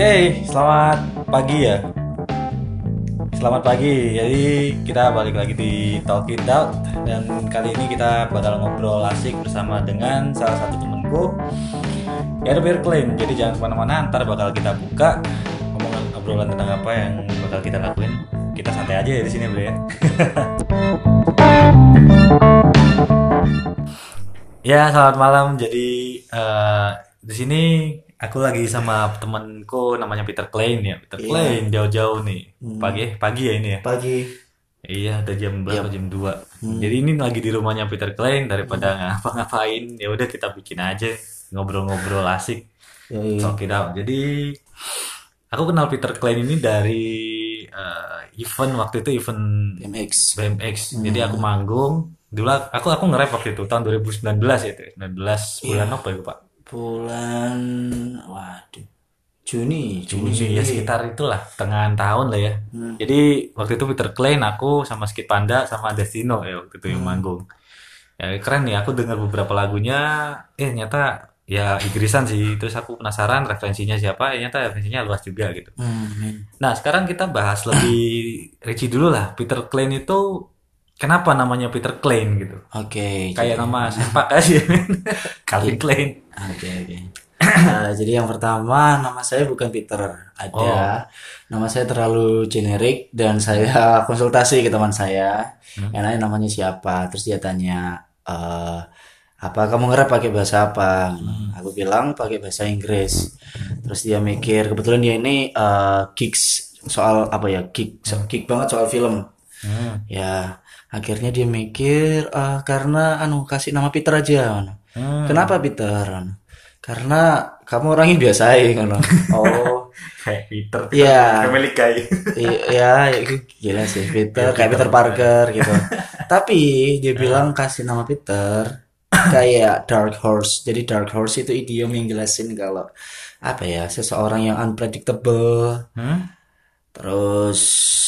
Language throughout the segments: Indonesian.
Oke, selamat pagi ya. Selamat pagi. Jadi kita balik lagi di Talk It Out dan kali ini kita bakal ngobrol asik bersama dengan salah satu temenku yaitu Bear Klein. Jadi jangan ke mana-mana, ntar bakal kita buka omongan obrolan tentang apa yang bakal kita lakuin. Kita santai aja ya di sini, Bro ya. ya, selamat malam. Jadi eh, di sini aku lagi sama temanku namanya Peter Klein ya. Peter Iya. Klein jauh-jauh nih. Hmm. Pagi pagi ya ini ya. pagi Iya, udah jam berapa? Yap. Jam 2. Hmm. Jadi ini lagi di rumahnya Peter Klein daripada ngapa-ngapain, ya udah kita bikin aja ngobrol-ngobrol asik. Talk it out. Jadi aku kenal Peter Klein ini dari eh, event waktu itu event BMX BMX. Hmm. Jadi aku manggung. Dulu aku aku nge-rap waktu itu tahun 2019 ya itu. 19 bulan Iya. apa ya, Pak? Bulan waduh Juni Juni ya sekitar itulah tengah tahun lah ya. Hmm. Jadi waktu itu Peter Klein, aku sama Skid Panda sama Destino ya waktu itu yang Hmm. manggung. Ya keren nih, aku dengar beberapa lagunya, eh ternyata ya Inggrisan sih. Terus aku penasaran referensinya siapa, eh, ternyata referensinya luas juga gitu. Hmm. Nah sekarang kita bahas lebih rinci dulu lah. Peter Klein itu kenapa namanya Peter Klein gitu? oke Kayak jadi- nama sepak aja, Calvin Klein. oke oke. Eh, jadi yang pertama nama saya bukan Peter. Ada Oh. nama saya terlalu generik dan saya konsultasi ke teman saya. Hmm. enaknya namanya siapa? Terus dia tanya eh apa kamu nge-rap pakai bahasa apa? Hmm. aku bilang pakai bahasa Inggris. Terus dia mikir kebetulan dia ini eh gigs soal apa ya? Gig so- geek banget soal film Hmm. ya akhirnya dia mikir eh, karena anu kasih nama Peter aja anu. Hmm. kenapa Peter Anu, karena kamu orangnya biasa ya ngono. oh Kayak Peter, Iya. Family Guy. i- ya itu gila sih Peter Ya, kayak Peter Peter Parker gitu tapi dia bilang kasih nama Peter kayak Dark Horse jadi Dark Horse itu idiom yang jelasin kalau apa ya seseorang yang unpredictable Hmm? Terus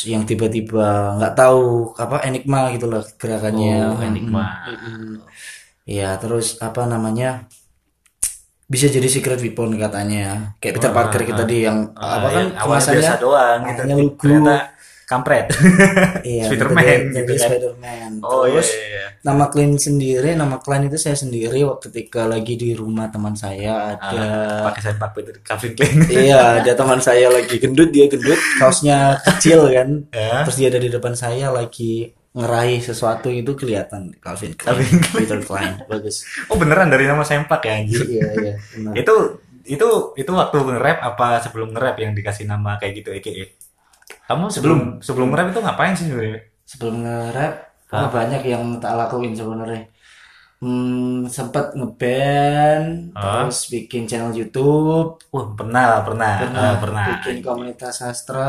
yang tiba-tiba nggak tahu apa enigma gitu loh gerakannya Oh, enigma. Mm-mm. ya terus apa namanya bisa jadi secret weapon katanya kayak Peter Wah, Parker kita tadi yang Ah, apa kan awalnya kemasannya biasa doang gitu. lugu. Ternyata kampret. iya Spiderman jadi- gitu jadi kan. Spiderman Oh iya terus iya. iya. nama Klein sendiri nama Klein itu saya sendiri waktu ketika lagi di rumah teman saya ada Ah, pakai sempak Peter Calvin Klein. iya ada teman saya lagi gendut dia gendut kaosnya kecil kan Ya. terus dia ada di depan saya lagi ngeraih sesuatu itu kelihatan Calvin Klein Calvin Peter Klein bagus Oh beneran dari nama sempak ya anjir. iya iya benar. itu itu itu waktu nge-rap apa sebelum nge-rap yang dikasih nama kayak gitu EKE? Kamu sebelum sebelum nge-rap itu ngapain sih sebenarnya? sebelum nge-rap oh, banyak yang tak lakuin sebenarnya hmm, sempat ngeband Hah? terus bikin channel YouTube Wah, pernah, pernah, pernah Ah, pernah. bikin komunitas sastra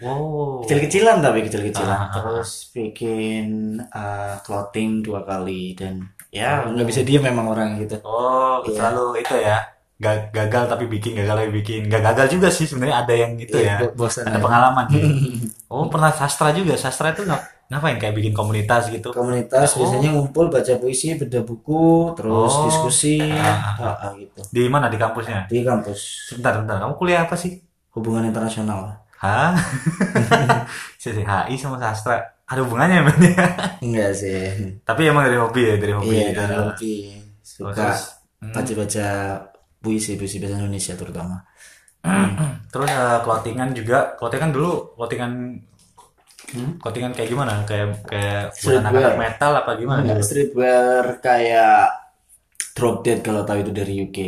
Wow. kecil-kecilan tapi kecil-kecilan Ah, ah, ah. terus bikin uh, clothing dua kali dan ya nggak bisa diem memang orang gitu Oh, selalu itu ya. Ga- gagal tapi bikin, gagal tapi bikin. Gak gagal juga sih sebenarnya ada yang itu ya. Bo- bosan Ada ya. pengalaman ya. Oh, pernah sastra juga. Sastra itu ngap- ngapain kayak bikin komunitas gitu? komunitas Oh. biasanya ngumpul baca puisi beda buku terus Oh. diskusi Ah, ah, ah, gitu Di mana di kampusnya? di kampus Sebentar, sebentar. Kamu kuliah apa sih? hubungan internasional Hah? HI sama sastra. Ada hubungannya emang ya? enggak sih Tapi emang dari hobi ya, dari hobi. iya ya. dari hobi suka hmm. baca-baca puisi puisi bahasa Indonesia terutama Terus eh, clothingan juga, clothingan dulu, clothingan Hmm? clothingan kayak gimana? Kayak kayak anak-anak metal apa gimana? Enggak, dulu? streetwear kayak Drop Dead kalau tahu itu dari UK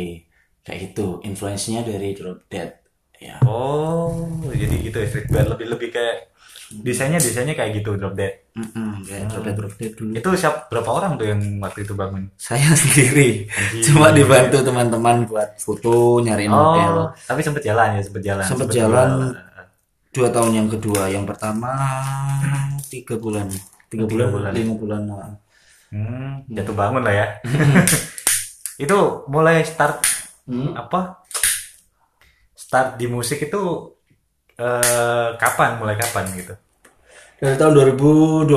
kayak gitu influence-nya dari Drop Dead ya Oh, jadi gitu ya streetwear lebih lebih kayak desainnya desainnya kayak gitu drop dead. Mm-mm, kayak Drop Dead Drop Dead dulu Itu siap berapa orang tuh yang waktu itu bangun? saya sendiri cuma dibantu teman-teman buat foto nyariin model Oh, tapi sempet jalan ya, sempet jalan. Sempet sempet jalan. dua tahun yang kedua yang pertama tiga bulan tiga Tiga bulan, bulan. lima bulan nah. Hmm, jatuh bangun lah ya. itu mulai start Hmm? apa? Start di musik itu eh, kapan? Mulai kapan gitu? Dari tahun 2012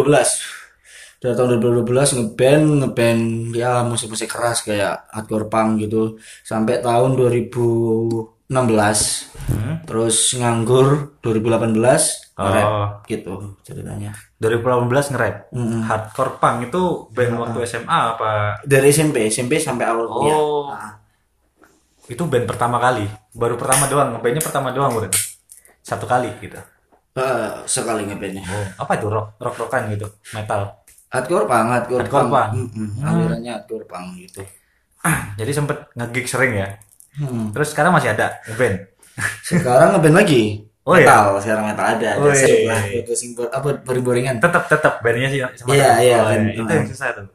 dari tahun 2012 ngeband ngeband ya musik-musik keras kayak hardcore punk gitu sampai tahun 2014 16 Hmm. terus nganggur 2018 nge-rap Oh. gitu ceritanya 2018 nge-rap. Hardcore punk itu band waktu SMA apa? dari SMP SMP sampai awal Oh. Itu band pertama kali. Baru pertama doang, ngebandnya pertama doang berarti. Satu kali gitu. Eh, sekali ngebandnya Oh, apa itu rock rock rockan gitu, metal. hardcore punk hardcore, Hardcore punk. Mm-mm, alirannya hardcore punk gitu Jadi sempet nge-gig sering ya. Hmm. Terus sekarang masih ada ngeband. sekarang ngeband lagi Oh, iya? metal sekarang metal ada ada Wih. seru lah pusing apa boring-boringan Tetap tetap bandnya sih sama Iya, iya, Oh, band. itu yang susah tuh.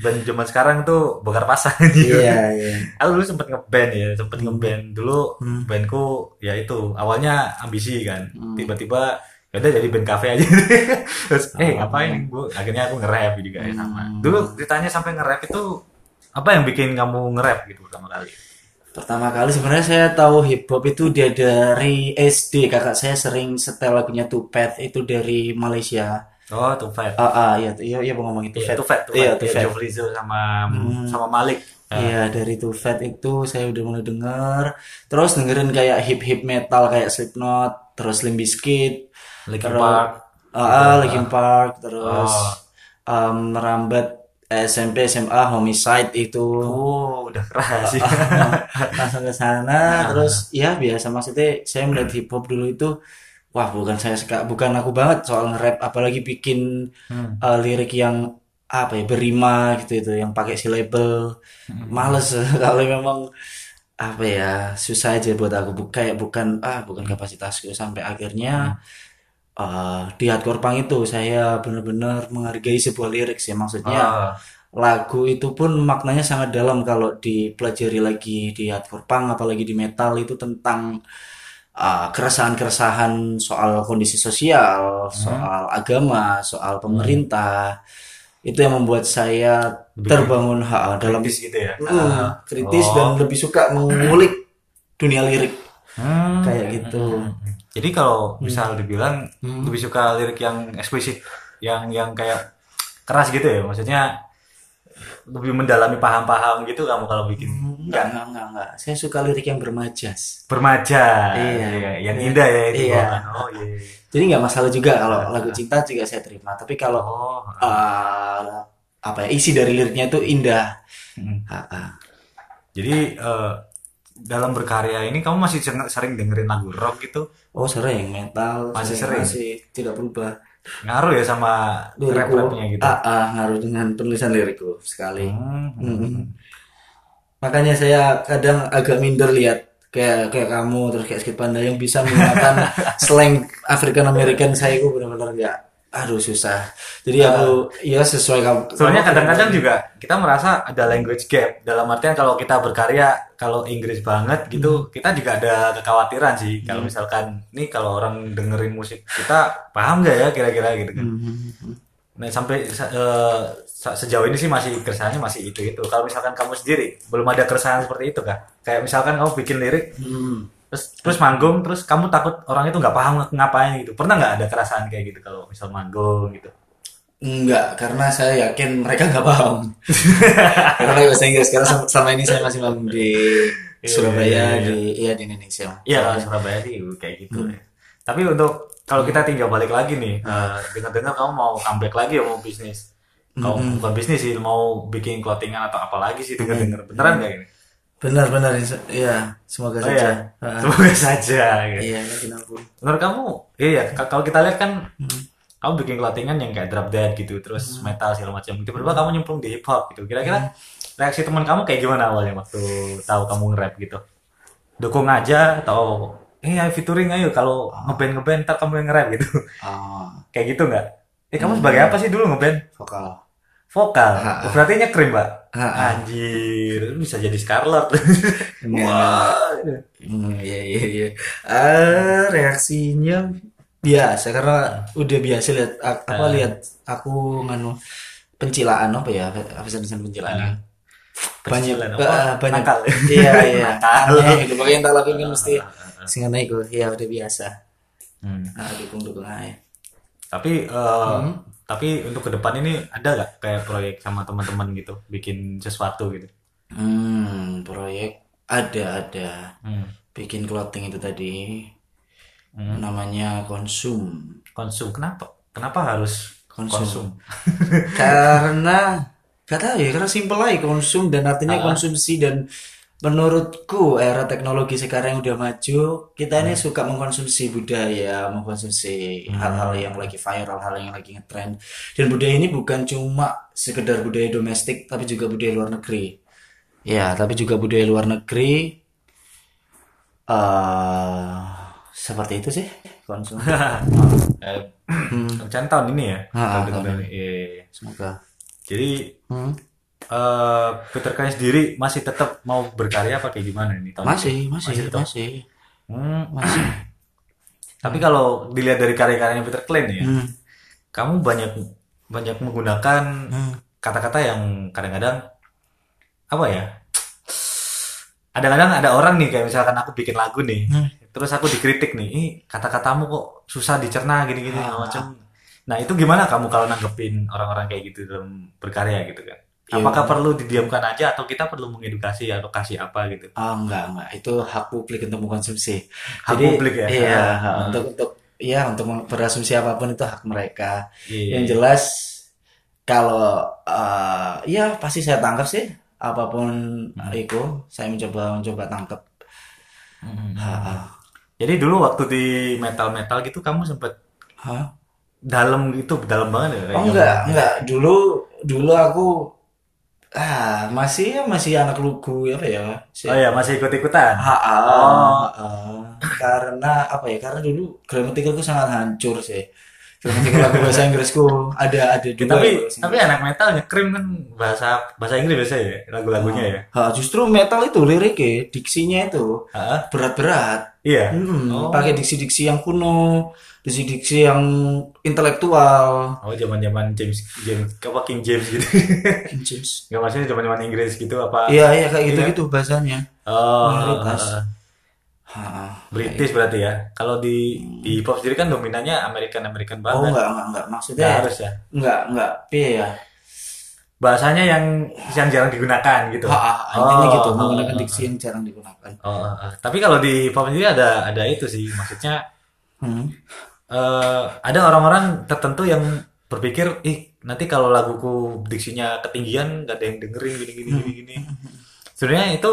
band zaman sekarang tuh bakar pasang iya iya Aku dulu sempet ngeband ya, sempet ngeband dulu bandku ya itu awalnya ambisi kan, tiba-tiba ya udah jadi band cafe aja. Terus eh ngapain bu? Akhirnya aku nge-rap juga ya sama. Dulu ditanya sampai nge-rap itu apa yang bikin kamu nge-rap gitu pertama kali? Pertama kali sebenarnya saya tahu hip hop itu dia dari SD. Kakak saya sering setel lagunya Tupac itu dari Malaysia. Oh, tuh Fat. Ah, ah iya iya iya ngomong itu Iya, tuh Iya. Iya, Jovlizo sama sama Malik. Iya dari Tupac itu saya udah mulai denger. Terus dengerin kayak hip hip metal kayak Slipknot, terus Limp Bizkit, Linkin Park. ah, ah, Linkin Park, terus Oh. um, merambat SMP SMA Homicide itu. Oh, udah keras sih. langsung ke sana terus ya biasa maksudnya saya melihat hip hop dulu itu wah bukan saya suka bukan aku banget soal nge-rap apalagi bikin uh, lirik yang apa ya berima gitu itu yang pakai si label males kalau memang apa ya susah aja buat aku. Kayak bukan ah bukan kapasitasku sampai akhirnya uh, di hardcore punk itu saya benar-benar menghargai sebuah lirik sih maksudnya Ah. lagu itu pun maknanya sangat dalam kalau dipelajari lagi di hardcore punk apalagi di metal itu tentang uh, keresahan-keresahan soal kondisi sosial, soal agama, soal pemerintah. Itu yang membuat saya terbangun ha, dalam Kritis gitu ya. Hmm, kritis Oh. dan lebih suka mengulik dunia lirik Hmm. kayak gitu. Jadi kalau misal dibilang lebih suka lirik yang eksplisit, yang yang kayak keras gitu ya, maksudnya lebih mendalami paham-paham gitu kamu kalau bikin Enggak, enggak, enggak, enggak. Saya suka lirik yang bermajas. bermaja, Iya. Iya, yang indah ya itu. Iya. Oh iya. Jadi nggak masalah juga kalau lagu cinta juga saya terima. Tapi kalau Oh. uh, apa ya isi dari liriknya itu indah. Hmm. Ah, ah. Jadi eh, dalam berkarya ini kamu masih sering sering dengerin lagu rock gitu, Oh sering metal Masih sering? masih tidak berubah. ngaruh ya sama rap-rapnya gitu. Ah, ah, ngaruh dengan penulisan lirikku sekali. Hmm. Mm-mm. Makanya saya kadang agak minder lihat kayak kayak kamu terus kayak Skip Panda yang bisa menggunakan slang African American saya itu benar-benar nggak aduh susah. Jadi aku ya sesuai kamu. Soalnya kadang-kadang juga kita merasa ada language gap dalam artian kalau kita berkarya kalau Inggris banget gitu kita juga ada kekhawatiran sih kalau misalkan nih kalau orang dengerin musik kita paham nggak ya kira-kira gitu kan. Nah sampai sa- eh, sa- sejauh ini sih masih keresahannya masih itu itu. Kalau misalkan kamu sendiri belum ada keresahan seperti itu kah? Kayak misalkan kamu bikin lirik Hmm. Terus terus manggung terus kamu takut orang itu nggak paham ngapain gitu. Pernah nggak ada keresahan kayak gitu kalau misal manggung gitu? Enggak, karena saya yakin mereka nggak paham. karena bahasa Inggris. Karena selama- selama ini saya masih manggung di Surabaya, di iya di Indonesia. Iya kalau Surabaya sih kayak gitu ya. Tapi untuk kalau kita tinggal balik lagi nih, eh, dengar-dengar kamu mau comeback lagi ya mau bisnis. Kalau bukan bisnis sih, mau bikin clothingan atau apa lagi sih dengar-dengar beneran nggak ini? Benar-benar. Semoga Oh saja. iya, Ah, semoga saja. gitu. Iya, yakin aku. Menurut kamu, iya kalau kita lihat kan, kamu bikin clothingan yang kayak drop dead gitu, terus metal segala macam. Tiba-tiba kamu nyemplung di hip hop gitu. Kira-kira reaksi teman kamu kayak gimana awalnya waktu tahu kamu nge-rap gitu? Dukung aja atau eh ayo featuring ayo kalau ngeband ngeband ntar kamu yang nge-rap gitu. Ah, kayak gitu nggak? Eh kamu sebagai apa sih dulu ngeband? vokal. Vokal. Ha, Oh, berarti nyekrim, Mbak. Ha, Anjir, bisa jadi Scarlet. Wah. Hmm, iya iya iya. Ah, reaksinya biasa karena udah biasa lihat apa Ah. lihat aku nganu pencilaan apa ya pesan-pesan pencilaan Pencilan banyak apa? ah, banyak Nakal. iya iya Nakal. gitu pokoknya yang tak lakuin kan mesti Ah, ah, ah. singan iku ya udah biasa Hmm. ah dukung dukung aja Tapi eh, tapi untuk ke depan ini ada nggak kayak proyek sama teman-teman gitu, bikin sesuatu gitu? hmm proyek ada ada Hmm. bikin clothing itu tadi Hmm. namanya konsum Konsum kenapa? Kenapa harus Konsum. konsum? karena gak tahu ya karena simpel aja konsum dan artinya konsumsi dan menurutku era teknologi sekarang yang udah maju kita ini suka mengkonsumsi budaya mengkonsumsi hal-hal yang lagi viral hal yang lagi ngetrend dan budaya ini bukan cuma sekedar budaya domestik tapi juga budaya luar negeri ya tapi juga budaya luar negeri eh seperti itu sih konsum Eh, rencana tahun ini ya? Ah, Tahun tahun ini. Iya. semoga Jadi Hmm. Eh Peter Kaya sendiri masih tetap mau berkarya apa kayak gimana nih tahun ini? masih masih tetap? masih Hmm. masih Tapi kalau dilihat dari karya-karyanya Peter Klein ya, Hmm. kamu banyak banyak menggunakan Hmm. kata-kata yang kadang-kadang apa ya? Kadang-kadang ada orang nih kayak misalkan aku bikin lagu nih, Hmm. terus aku dikritik nih, ih kata-katamu kok susah dicerna gini-gini Ah. macam. Nah itu gimana kamu kalau nanggepin orang-orang kayak gitu dalam berkarya gitu kan? Ya, Apakah perlu didiamkan aja atau kita perlu mengedukasi atau kasih apa gitu? Oh enggak enggak itu hak publik untuk mengkonsumsi. Hak publik ya? Iya Ah. untuk untuk ya untuk berasumsi apa pun itu hak mereka. Iya. Yang jelas kalau eh, ya pasti saya tangkap sih apa pun Hmm. itu saya mencoba mencoba tangkap. Ha, Jadi dulu waktu di metal-metal gitu kamu sempet ha. dalam gitu dalam banget ya? Oh enggak enggak dulu dulu aku ah masih masih anak lugu apa ya? Si- Oh ya masih ikut-ikutan. Ha, ah, Oh. karena apa ya? Karena dulu gramaticalku sangat hancur sih. Gramatical lagu bahasa Inggrisku ada ada dua. tapi ya, tapi anak metal nyekrim kan bahasa bahasa Inggris biasa ya lagu-lagunya ya. Ha, justru metal itu liriknya, diksinya itu berat-berat. Iya. Hmm, Oh. pakai diksi-diksi yang kuno, diksi-diksi yang intelektual. Oh zaman-zaman James James apa King James gitu. King James. Enggak maksudnya zaman-zaman Inggris gitu apa? Iya, iya kayak gitu-gitu bahasanya. Oh, Mayoritas. Uh, Ha, British berarti ya. Kalau di di hip hop sendiri kan dominannya American American Oh banget. enggak, enggak, enggak. Maksudnya Nggak harus ya. enggak, enggak. Iya ya. Bahasanya yang yang jarang digunakan gitu. Ha, ha, intinya Oh, gitu, oh, menggunakan oh, diksi yang jarang digunakan. Oh, oh, oh. tapi kalau di hip hop sendiri ada ada itu sih. Maksudnya Hmm. eh, ada orang-orang tertentu yang berpikir, ih nanti kalau laguku diksinya ketinggian gak ada yang dengerin gini gini gini gini. Sebenarnya itu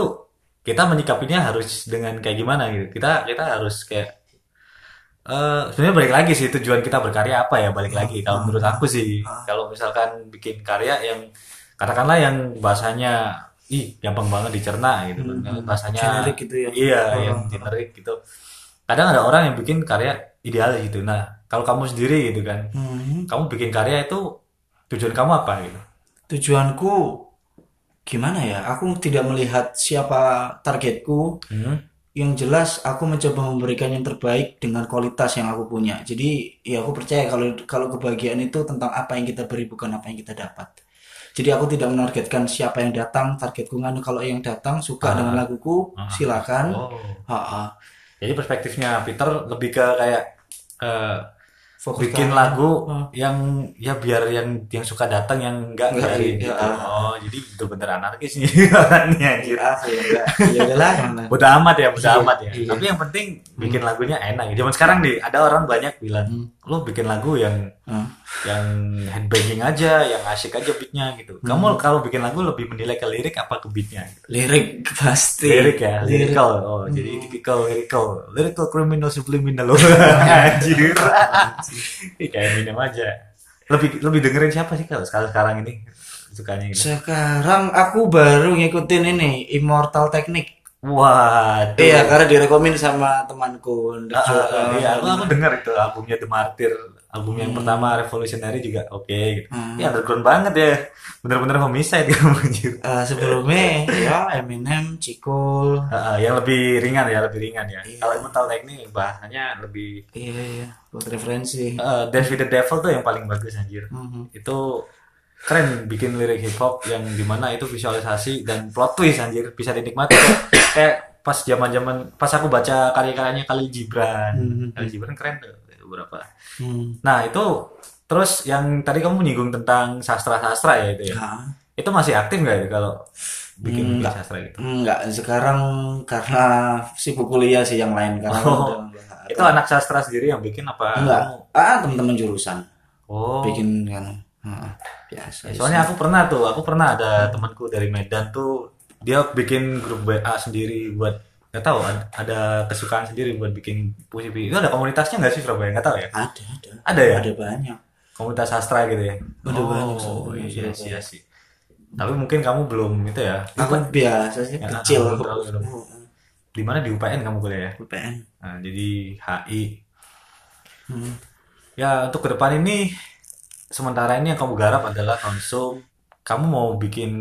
kita menyikapinya harus dengan kayak gimana gitu. Kita kita harus kayak eh sebenarnya balik lagi sih tujuan kita berkarya apa ya balik lagi kalau menurut aku sih. Kalau misalkan bikin karya yang katakanlah yang bahasanya ih gampang banget dicerna gitu. Kan bahasanya Generik gitu ya. iya yang generik gitu. Kadang ada orang yang bikin karya ideal gitu. Nah kalau kamu sendiri gitu kan Hmm. kamu bikin karya itu tujuan kamu apa gitu? Tujuanku gimana ya? Aku tidak melihat siapa targetku. Hmm. Yang jelas aku mencoba memberikan yang terbaik dengan kualitas yang aku punya. Jadi ya aku percaya kalau kalau kebahagiaan itu tentang apa yang kita beri bukan apa yang kita dapat. Jadi aku tidak menargetkan siapa yang datang. Targetku kan kalau yang datang suka dengan laguku, silakan. oh Ha, ha. jadi perspektifnya Peter lebih ke kayak eh, Fokus bikin ke- lagu Ah. yang ya biar yang yang suka datang yang enggak Nggak, enggak iya, gitu. ah. Oh, jadi bener-bener anarkis nih orangnya anjir. Ya. Ya udahlah. amat ya, bodo Iya, amat ya. iya. Tapi yang penting bikin lagunya enak. Zaman sekarang nih ada orang banyak bilang, Hmm. "Lu bikin lagu yang Hmm. yang headbanging aja, yang asik aja beatnya gitu." Hmm. Kamu kalau bikin lagu lebih menilai ke lirik apa ke beatnya? Gitu? Lirik pasti. Lirik ya, Lirik. lyrical. Oh, jadi typical lyrical. Lyrical criminal subliminal. Anjir. Ih, kayak minum aja. Lebih lebih dengerin siapa sih kalau sekarang sekarang ini sukanya gitu? Sekarang aku baru ngikutin ini Immortal Technique. Waduh. Iya, karena direkomend sama temanku. Ah, ah, iya, aku, aku denger itu albumnya The Martyr, album yang pertama Revolutionary juga oke gitu. Hmm. Ya underground banget ya. Bener-bener homicide kamu anjir. Eh, sebelumnya ya Eminem, Cikul. Ah, ah, yang lebih ringan ya, lebih ringan ya. Kalau Metal Technique bahasanya lebih Iya, iya, buat referensi. Eh, Dance with the Devil tuh yang paling bagus anjir. Mhm. Itu keren bikin lirik hip hop yang di mana itu visualisasi dan plot twist anjir bisa dinikmati kayak, kayak pas zaman zaman pas aku baca karya-karyanya Khalil Gibran Mhm. Khalil Gibran keren tuh beberapa Hmm. nah itu terus yang tadi kamu menyinggung tentang sastra-sastra ya itu ya Ah, Itu masih aktif nggak ya kalau bikin Enggak. sastra gitu? Enggak, sekarang karena sibuk kuliah sih yang lain karena Oh. Itu anak sastra sendiri yang bikin apa? Enggak. Ah, teman-teman jurusan Oh. bikin kan. Biasa. Ya, soalnya aku pernah tuh, aku pernah ada temanku dari Medan tuh dia bikin grup WA sendiri buat nggak tahu ad- ada kesukaan sendiri buat bikin puisi itu ada komunitasnya nggak sih Surabaya nggak tahu ya ada, ada. ada ya Ada banyak. komunitas sastra gitu ya Ada banyak, oh iya iya sih tapi mungkin kamu belum itu ya Aku biasa sih, Ya, kecil. terlalu belum. di mana di UPN kamu kuliah ya UPN. nah, jadi HI Hmm. ya untuk ke depan ini sementara ini yang kamu garap adalah konsum kamu mau bikin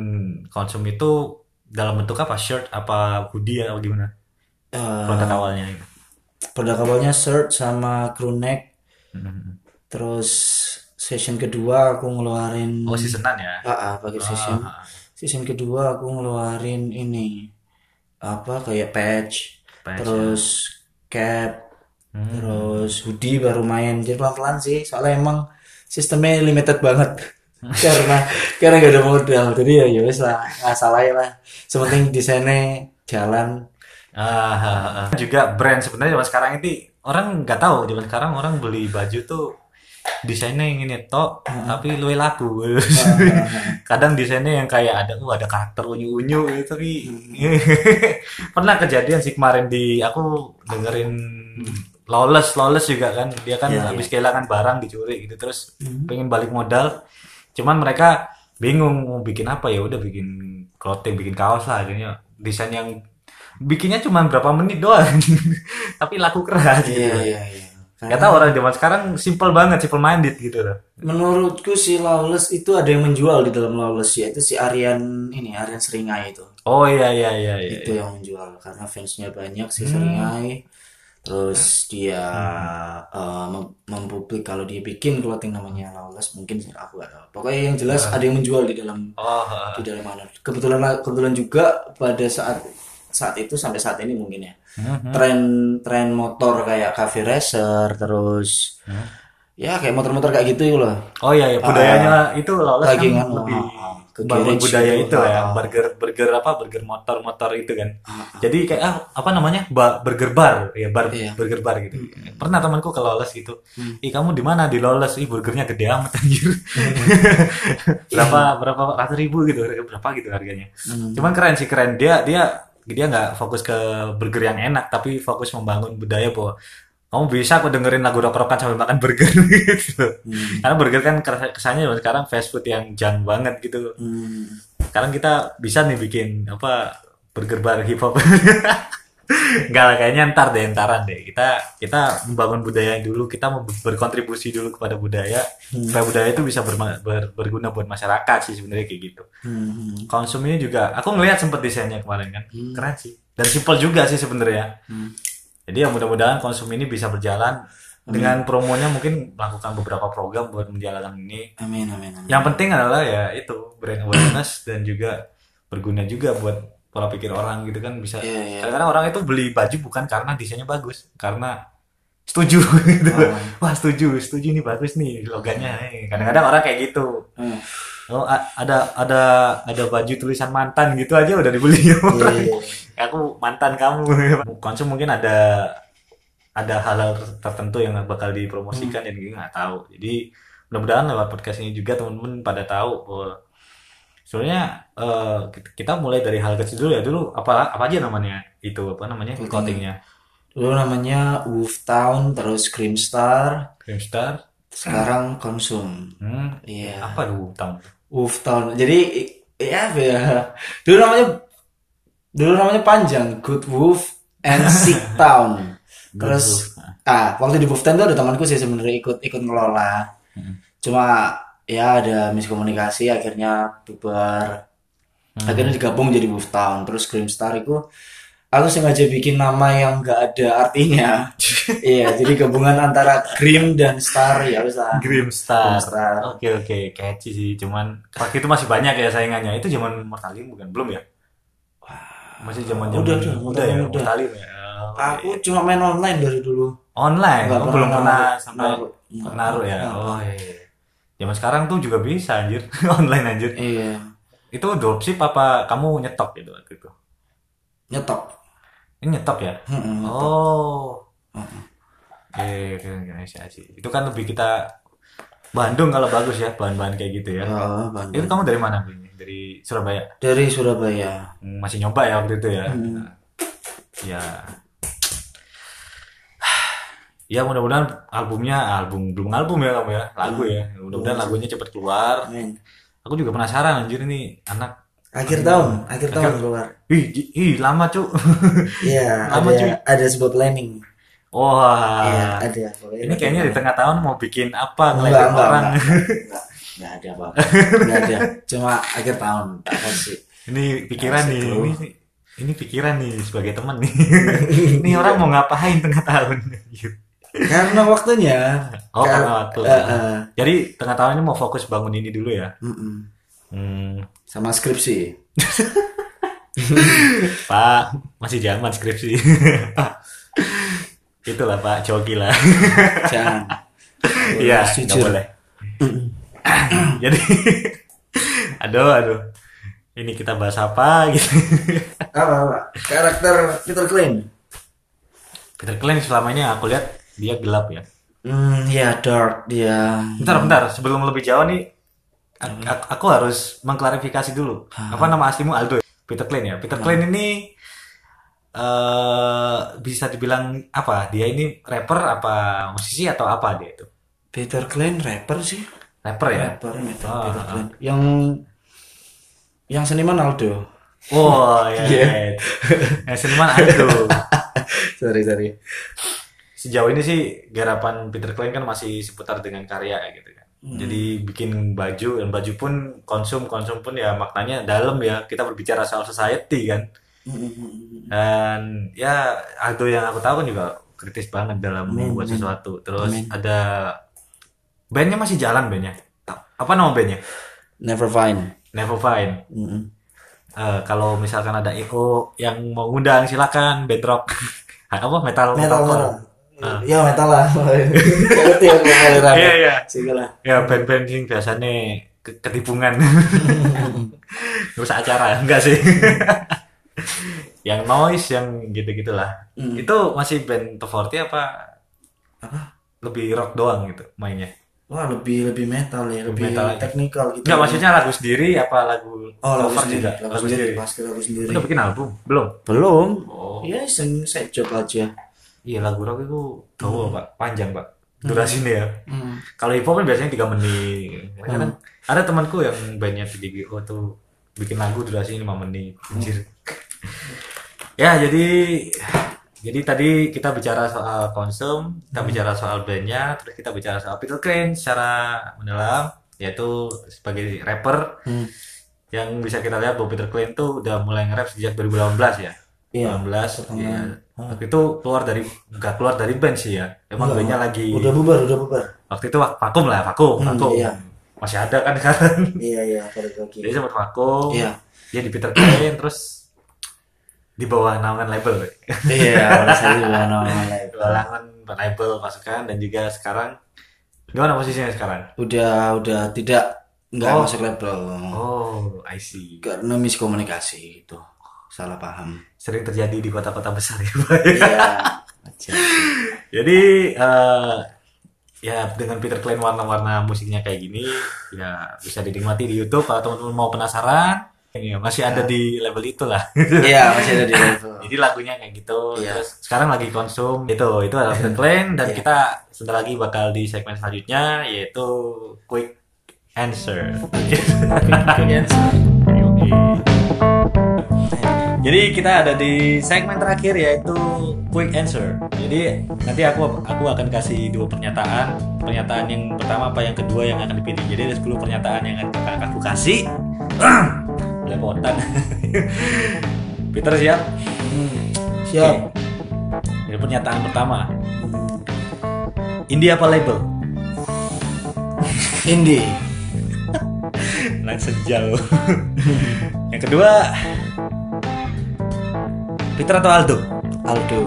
konsum itu dalam bentuk apa shirt apa hoodie atau gimana Eh, produk awalnya itu produk awalnya shirt sama crew neck. Hmm. Terus session kedua aku ngeluarin oh seasonan ya Ah, ah, pakai session. Ah, Season kedua aku ngeluarin ini apa kayak patch, patch, terus cap, Hmm. terus hoodie baru main. Jadi pelan-pelan sih, soalnya emang sistemnya limited banget. karena karena gak ada modal. Jadi ya ya wes lah, nggak salah ya lah. Sementing desainnya jalan. Ah, ah, ah. juga brand sebenarnya zaman sekarang ini orang nggak tahu zaman sekarang orang beli baju tuh desainnya yang ini tok tapi luwe laku kadang desainnya yang kayak ada uh ada karakter unyu unyu gitu tapi pernah kejadian sih kemarin di aku dengerin lawless lawless juga kan dia kan Iya, habis kehilangan barang dicuri gitu terus pengen balik modal cuman mereka bingung mau bikin apa ya udah bikin clothing bikin kaos lah akhirnya desain yang bikinnya cuma berapa menit doang tapi laku keras gitu Iya iya iya. Gak tau orang zaman sekarang simple banget simple minded gitu loh Menurutku si Lawless itu ada yang menjual di dalam Lawless ya. Itu si Aryan ini Aryan Seringai itu. oh iya iya iya, iya. itu yang menjual karena fansnya banyak sih Seringai terus dia eh, mem- mempublik kalau dia bikin clothing namanya Lawless mungkin aku gak tahu. Pokoknya yang jelas ada yang menjual di dalam oh ah, di dalam mana. Kebetulan kebetulan juga pada saat saat itu sampai saat ini mungkin ya. Mhm. tren tren motor kayak cafe racer terus ya kayak motor-motor kayak gitu loh. Oh iya iya. Budayanya itu lawless kan lebih ah, ke bangun budaya gitu, itu ah, ya. Ah. burger burger apa? Burger motor motor itu kan. Jadi kayak ah, apa namanya? Ba burger bar. Ya bar Iya. burger bar gitu. Pernah temanku ke lawless gitu. Ih kamu di mana? Di lawless ih burgernya gede amat anjir. Berapa berapa ratus ribu gitu. Berapa gitu harganya. Cuman keren sih keren. Dia dia dia nggak fokus ke burger yang enak tapi fokus membangun budaya bahwa kamu bisa kok dengerin lagu rock-rockan sambil makan burger gitu. Karena burger kan kesannya sekarang fast food yang junk banget gitu. Hmm. sekarang kita bisa nih bikin apa burger bar hip hop Enggak lah kayaknya ntar deh entaran deh. Kita kita membangun budaya dulu kita mau berkontribusi dulu kepada budaya. Supaya budaya itu bisa berma- ber- berguna buat masyarakat sih sebenarnya kayak gitu. Hmm. konsum ini juga aku ngelihat sempet desainnya kemarin kan. Keren sih. Dan simple juga sih sebenarnya. Hmm. Jadi ya mudah-mudahan konsum ini bisa berjalan. Dengan promonya mungkin melakukan beberapa program buat menjalankan ini. Amin amin amin. Yang penting adalah ya itu brand awareness dan juga berguna juga buat pola pikir orang gitu kan bisa. Iya, iya. kadang-kadang orang itu beli baju bukan karena desainnya bagus karena setuju gitu. Oh. wah setuju setuju nih bagus nih logannya Eh, kadang-kadang orang kayak gitu. Hmm. Oh ada ada ada baju tulisan mantan gitu aja udah dibeli. Iya. aku mantan kamu. Konsum mungkin ada ada hal-hal tertentu yang bakal dipromosikan dan kita nggak tahu. Jadi mudah-mudahan lewat podcast ini juga teman-teman pada tahu bahwa sebenarnya eh, kita- mulai dari hal kecil dulu ya. Dulu apa apa aja namanya itu apa namanya Clothing. clothingnya? Dulu namanya Wolf Town, terus Cream Star, Creamstar sekarang Konsum. hmm, Iya. apa dulu tahun Wolf Town. Jadi ya ya? Dulu namanya dulu namanya panjang Good Wolf and Sick Town. Terus ah waktu di Wolf Town tuh ada temanku sih sebenarnya ikut ikut ngelola. Cuma ya ada miskomunikasi akhirnya bubar. Akhirnya digabung jadi Wolf Town. Terus Cream Star itu aku sengaja bikin nama yang nggak ada artinya. iya, jadi gabungan antara Cream dan Star ya wis lah. Grimstar. Grimstar. Oke oke, catchy sih. Cuman waktu itu masih banyak ya saingannya. Itu zaman Mortalim bukan? Belum ya? Masih zaman zaman Udah, udah, udah ya, udah. Mortalim ya. Aku cuma main online dari dulu. online. Oh, belum pernah sampai naruh. naruh ya. Oh iya. iya. Zaman sekarang tuh juga bisa anjir online anjir. Iya. itu dropship apa kamu nyetok gitu waktu itu? Nyetok. Ini nyetok ya? Mm-mm. Oh. Oke, oke, oke. Itu kan lebih kita Bandung kalau bagus ya bahan-bahan kayak gitu ya. Oh, Bandung. Itu kamu dari mana belinya? Dari Surabaya? Dari Surabaya. Hmm, Masih nyoba ya waktu itu ya? Ya. Ya mudah-mudahan albumnya album belum album ya kamu ya lagu ya mudah-mudahan lagunya cepat keluar Amin. aku juga penasaran anjir ini anak Akhir tahun, akhir tahun keluar. ih, ih, lama cu Iya, Lama, ada cuy. ada sebuah planning. wah Iya, ada. ini kayaknya di tengah tahun mau bikin apa enggak, orang enggak, enggak, ada apa. Enggak ada. Cuma akhir tahun tak kasih. ini pikiran nih ini, ini pikiran nih sebagai teman nih ini orang mau ngapain tengah tahun Gitu. Karena waktunya. oh Kar- karena waktu Eh, eh. jadi tengah tahun ini mau fokus bangun ini dulu ya Mm-mm. Hmm, Sama skripsi. Pak masih zaman skripsi itulah Pak Coki lah Jangan. Iya, nggak boleh. Jadi, aduh, aduh. Ini kita bahas apa gitu. Apa, apa? Karakter Peter Klein. Peter Klein selama ini aku lihat dia gelap ya. Hmm, ya dark dia. Bentar, bentar. Sebelum lebih jauh nih, a- a- aku harus mengklarifikasi dulu. Apa nama aslimu Aldo? ya? Peter Klein ya. Peter Klein ini eh bisa dibilang apa? Dia ini rapper apa musisi atau apa dia itu? Peter Klein rapper sih. Rapper ya? Rapper Peter, Ah, Peter ah. Klein. Yang yang seniman Aldo. Oh, ya. Iya. yeah. seniman Aldo. sorry, sorry. sejauh ini sih garapan Peter Klein kan masih seputar dengan karya ya gitu kan. Jadi bikin baju dan baju pun konsum konsum pun ya maknanya dalam ya kita berbicara soal society kan. Dan ya Aldo yang aku tahu kan juga kritis banget dalam membuat sesuatu. Terus ada bandnya masih jalan bandnya. Apa nama bandnya? Never Fine. Never Fine. Mm-mm. Eh, kalau misalkan ada Eko yang mau ngundang silakan band rock. apa metal Metal metalcore. metal. Ya metal lah. Ngerti aku aliran. Iya iya. Segala. Ya band-band yang biasanya ke- ketipungan. Rusak acara enggak sih? yang noise yang gitu-gitulah. Hmm. Itu masih band 40 apa? Apa? Lebih rock doang gitu mainnya. Wah, lebih lebih metal ya, lebih metal. teknikal gitu. Enggak maksudnya lagu sendiri apa lagu Oh, lagu sendiri, juga? lagu sendiri, pasti lagu sendiri. Udah bikin album? Belum. Belum. Oh. Ya, iseng saya coba aja. Iya lagu rock itu tahu pak, panjang pak. Durasinya ya. Hmm. Kalau hip hop kan biasanya 3 menit. Mereka kan ada temanku yang bandnya VDGO tuh bikin lagu durasinya 5 menit. Anjir. ya, jadi jadi tadi kita bicara soal konsum, kita bicara soal bandnya, terus kita bicara soal Peter Klein secara mendalam, yaitu sebagai rapper Hmm. yang bisa kita lihat bahwa Peter Klein tuh udah mulai nge-rap sejak 2018 ya. Iya, 2018 ya. Waktu itu keluar dari nggak keluar dari band sih ya. Emang bandnya lagi Udah bubar, udah bubar. waktu itu vakum lah vakum Hmm, vakum iya. masih ada kan sekarang Iya, iya, jadi sempat vakum Iya. dia di Peter Klein terus di bawah naungan label Iya, saya lain. di bawah naungan label pasukan dan juga sekarang gimana posisinya sekarang Udah, udah tidak nggak Oh. masuk label. oh I see Karena miskomunikasi itu. Salah paham. sering terjadi di kota-kota besar ya Pak? Iya. aja. jadi eh, ya dengan Peter Klein warna-warna musiknya kayak gini ya bisa dinikmati di YouTube kalau teman-teman mau penasaran ya, masih ada di level itu lah Iya, masih ada di level. Jadi lagunya kayak gitu. Iya. Terus sekarang lagi konsum itu itu adalah Peter Klein dan kita sebentar lagi bakal di segmen selanjutnya yaitu quick answer. Jadi kita ada di segmen terakhir yaitu quick answer. Jadi nanti aku aku akan kasih dua pernyataan. Pernyataan yang pertama apa yang kedua yang akan dipilih. Jadi ada 10 pernyataan yang akan aku kasih. Belepotan. Peter siap? Siap. Jadi pernyataan pertama. Indie apa label? Indie. Langsung jauh. yang kedua, Peter atau Aldo? Aldo.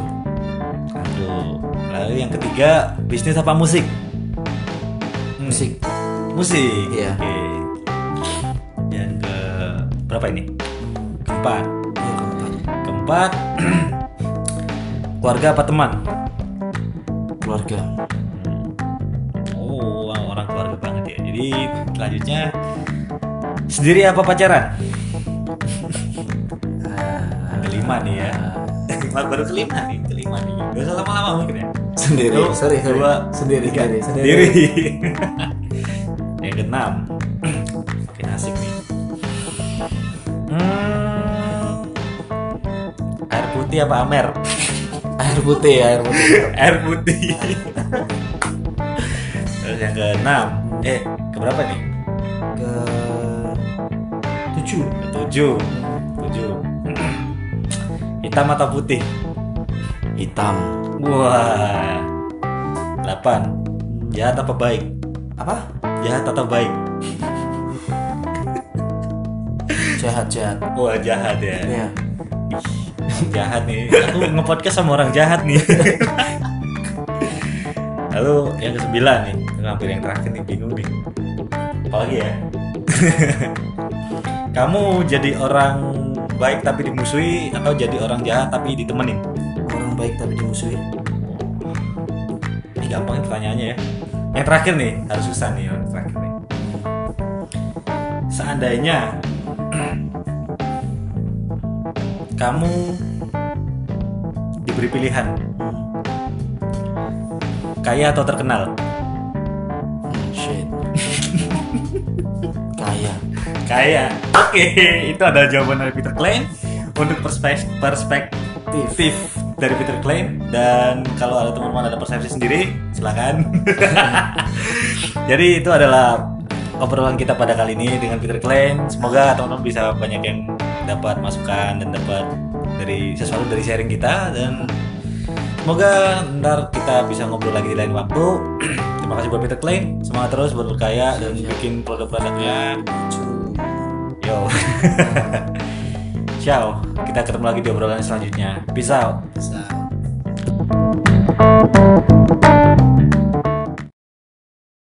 Aldo. Lalu yang ketiga, bisnis apa musik? Musik. Musik. Iya. Oke. Yang keberapa ini keempat Iya, keempat. keempat keluarga apa teman Keluarga. oh wah, orang keluarga banget ya jadi selanjutnya sendiri apa pacaran kelima nih ya. Baru kelima nih kelima nih. Gak usah lama-lama mungkin ya. Sendiri. Satu, sorry, sorry. dua, sendiri, tiga. sendiri, sendiri. Yang keenam. Makin asik nih. Hmm, air putih apa amer? Air putih, air putih. air putih. Terus yang keenam. Eh keberapa nih? Ke tujuh. ketujuh tujuh hitam atau putih? Hitam. wah. Delapan. Jahat apa baik? Apa? jahat atau baik? Jahat, jahat. wah jahat ya. Iya. jahat nih. Aku ngepodcast sama orang jahat nih. Lalu yang ke sembilan nih hampir yang terakhir nih bingung nih. Apalagi ya? Kamu jadi orang baik tapi dimusuhi atau jadi orang jahat tapi ditemenin? Orang baik tapi dimusuhin. ini gampang pertanyaannya ya. Yang terakhir nih harus susah nih yang terakhir nih. Seandainya kamu diberi pilihan kaya atau terkenal kaya oke itu adalah jawaban dari Peter Klein. Untuk perspek- perspektif dari Peter Klein dan kalau ada teman-teman ada persepsi sendiri silakan. Jadi itu adalah obrolan kita pada kali ini dengan Peter Klein. Semoga teman-teman bisa banyak yang dapat masukan dan dapat dari sesuatu dari sharing kita dan semoga ntar kita bisa ngobrol lagi di lain waktu. Terima kasih buat Peter Klein. Semangat terus buat berkaya dan bikin produk-produknya Yo. Ciao. Kita ketemu lagi di obrolan selanjutnya. Peace out. Bisa.